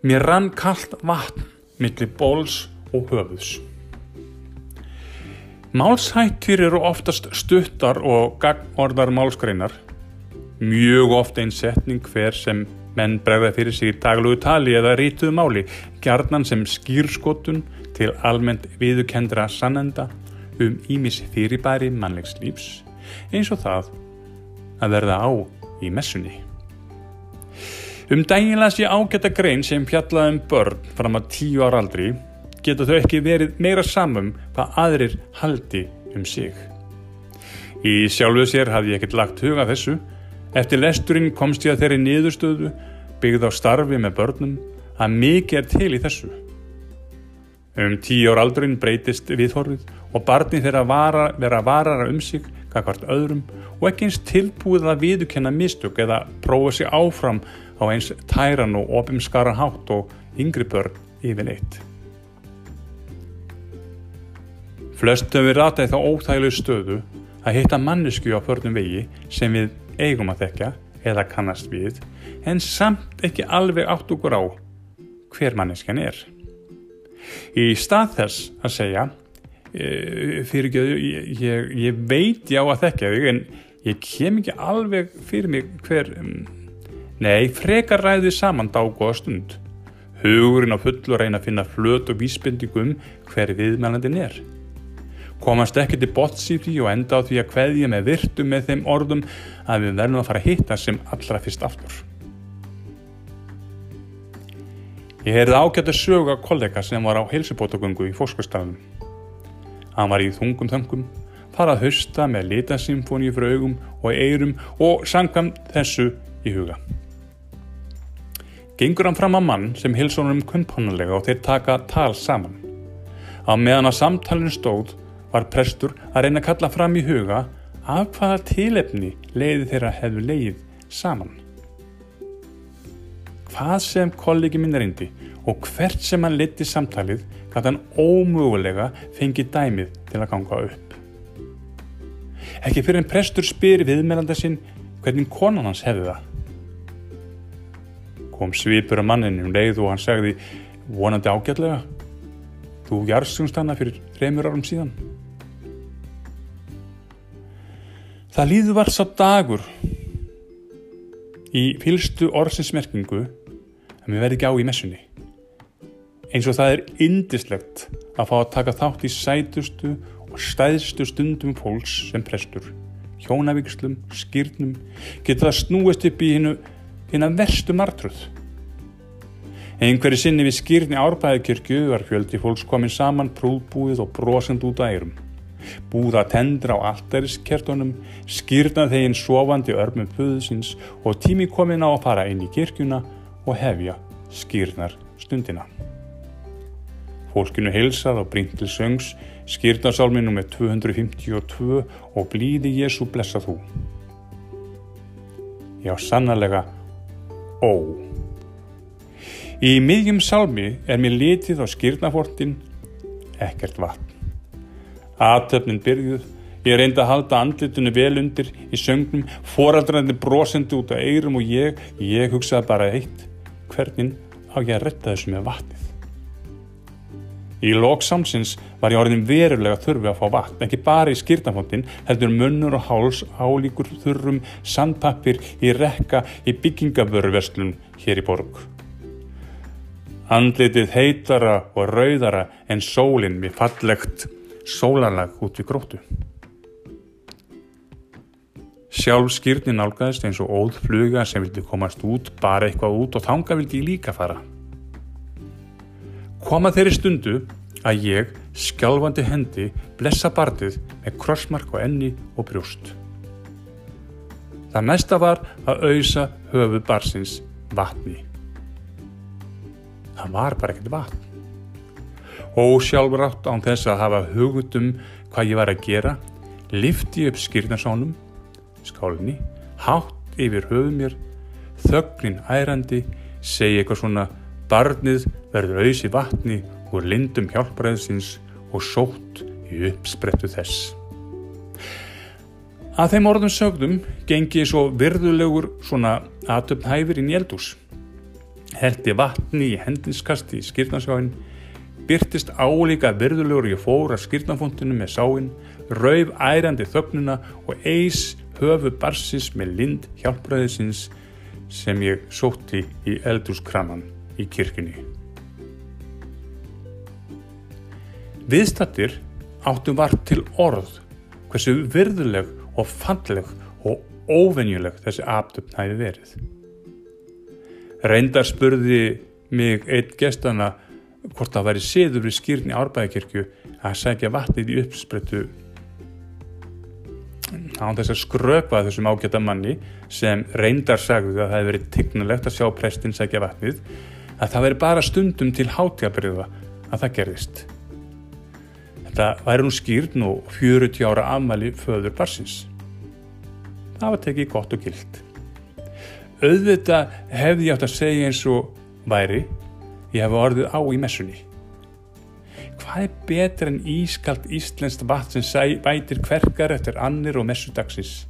Mér rann kallt vatn millir bóls og höfuðs. Málshættir eru oftast stuttar og gagnorðar málskreinar. Mjög oft einn setning hver sem menn bregða fyrir sig í daglugu tali eða rítuðu máli, gjarnan sem skýrskotun til almennt viðukendra sannenda um ímis fyrirbæri mannlegs lífs, eins og það að verða á í messunni. Um dægilega sé ágæta grein sem fjallaði um börn fram að tíu ára aldri geta þau ekki verið meira samum hvað aðrir haldi um sig. Í sjálfu sér hafði ég ekkert lagt huga þessu. Eftir lesturinn komst ég að þeirri niðurstöðu byggð á starfi með börnum að mikið er til í þessu. Um tíu ára aldurinn breytist viðhorfið og barni þeirra vara, vera varara um sig kakvart öðrum og ekki eins tilbúið að viðukenna mistök eða prófa sig áfram á eins tæran og opimskara hátt og yngri börn yfirleitt. Flestum við rataði þá óþæglu stöðu að hitta mannesku á förnum vegi sem við eigum að þekka eða kannast við en samt ekki alveg átt okkur á hver manneskjan er. Í stað þess að segja e, fyrir ekki að ég, ég, ég veit já að þekka þig en ég kem ekki alveg fyrir mig hver um, Nei, frekar ræðið saman dágóða stund. Hugurinn á fullu reyna að finna flöt og vísbendingum hver viðmælandin er. Komast ekki til bots í því og enda á því að hveðja með virtu með þeim orðum að við verðum að fara að hitta sem allra fyrst aftur. Ég heyrði ágætt að söga kollega sem var á heilsubótagöngu í fóskustafnum. Hann var í þungum þöngum, farað hausta með litasymfóni fyrir augum og eirum og sangam þessu í huga. Gengur hann fram að mann sem hilsónum kunnpannulega og þeir taka tal saman. Á meðan að samtalinu stóð var prestur að reyna að kalla fram í huga af hvaða tilefni leiði þeirra hefðu leið saman. Hvað sem kollegi minn reyndi og hvert sem hann liti samtalið gæti hann ómögulega fengið dæmið til að ganga upp. Ekki fyrir en prestur spyr viðmelanda sinn hvernig konan hans hefði það kom svipur að manninu um leið og hann segði vonandi ágætlega. Þú jarðsungst hana fyrir þreymur árum síðan. Það líður var sá dagur í fylstu orðsinsmerkingu að mér verði ekki á í messunni. Eins og það er indislegt að fá að taka þátt í sætustu og stæðstu stundum fólks sem prestur hjónavíkslum, skýrnum geta það snúist upp í hinnu hinn að verstu martröð. Einhverju sinni við skýrni árbæðikirkju var fjöldi fólks komin saman prúðbúið og brosend út að eirum. Búða tendra á alltariskertunum, skýrna þeginn sofandi örmum puðsins og tími komin á að fara inn í kirkjuna og hefja skýrnar stundina. Fólkinu heilsað og brínt til söngs, skýrnarsálminu með 252 og blíði Jésu blessa þú. Já, sannarlega ó. Í miðjum salmi er mér litið á skýrnafortin ekkert vatn. Aðtöfnin byrjuð, ég reynda að halda andlitunni vel undir í söngnum, foraldrarnir brosendi út af eirum og ég, ég hugsaði bara eitt, hvernig á ég að retta þessu með vatnið. Í loksamsins var ég orðin verulega þurfi að fá vatn, ekki bara í skýrnafontin, heldur munnur og háls álíkur þurrum sandpappir í rekka í byggingavörverslun hér í borg. Andlitið heitara og rauðara en sólinn með fallegt sólarlag út við gróttu. Sjálf skýrnin nálgæðist eins og óð fluga sem vildi komast út, bara eitthvað út og þanga vildi ég líka fara. Koma þeirri stundu að ég, skjálfandi hendi, blessa bartið með krossmark á enni og brjóst. Það næsta var að auðsa höfu barsins vatni. Það var bara ekkert vatn. Ósjálfur átt án þess að hafa hugutum hvað ég var að gera, lifti upp skýrnarsánum, skálinni, hátt yfir höfu mér, þögnin ærandi, segi eitthvað svona barnið verður auðs í vatni úr lindum hjálparæðsins og sótt í uppsprettu þess. Að þeim orðum sögdum gengi svo virðulegur svona atöfn hæfir í eldús. heldi vatni í hendinskasti í skýrnarskáin, byrtist álíka virðulegur ég fór að skýrnafóntinu með sáin, rauf ærandi þögnuna og eis höfu barsis með lind hjálpræðisins sem ég sótti í eldúskraman í kirkini. Viðstattir áttum vart til orð hversu virðuleg og falleg og óvenjuleg þessi aftöfn hæfi verið. Reyndar spurði mig einn gestana hvort það væri siður við skýrni árbæðikirkju að segja vatnið í uppsprettu á þess að skröpa þessum ágæta manni sem reyndar sagði að það hefði verið tignulegt að sjá prestin segja vatnið að það veri bara stundum til hátjabriða að það gerðist. Þetta væri nú skýrn og 40 ára afmæli föður barsins. Það var tekið gott og gilt. Auðvitað hefði ég átt að segja eins og væri ég hef orðið á í messunni. Hvað er betur en ískalt íslenskt vatn sem bætir hverkar eftir annir og messudagsins?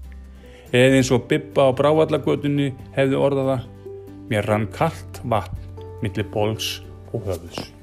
Eða eins og Bibba á bráallagötunni hefði orðaða mér rann kallt vatn millir bóls og höfus.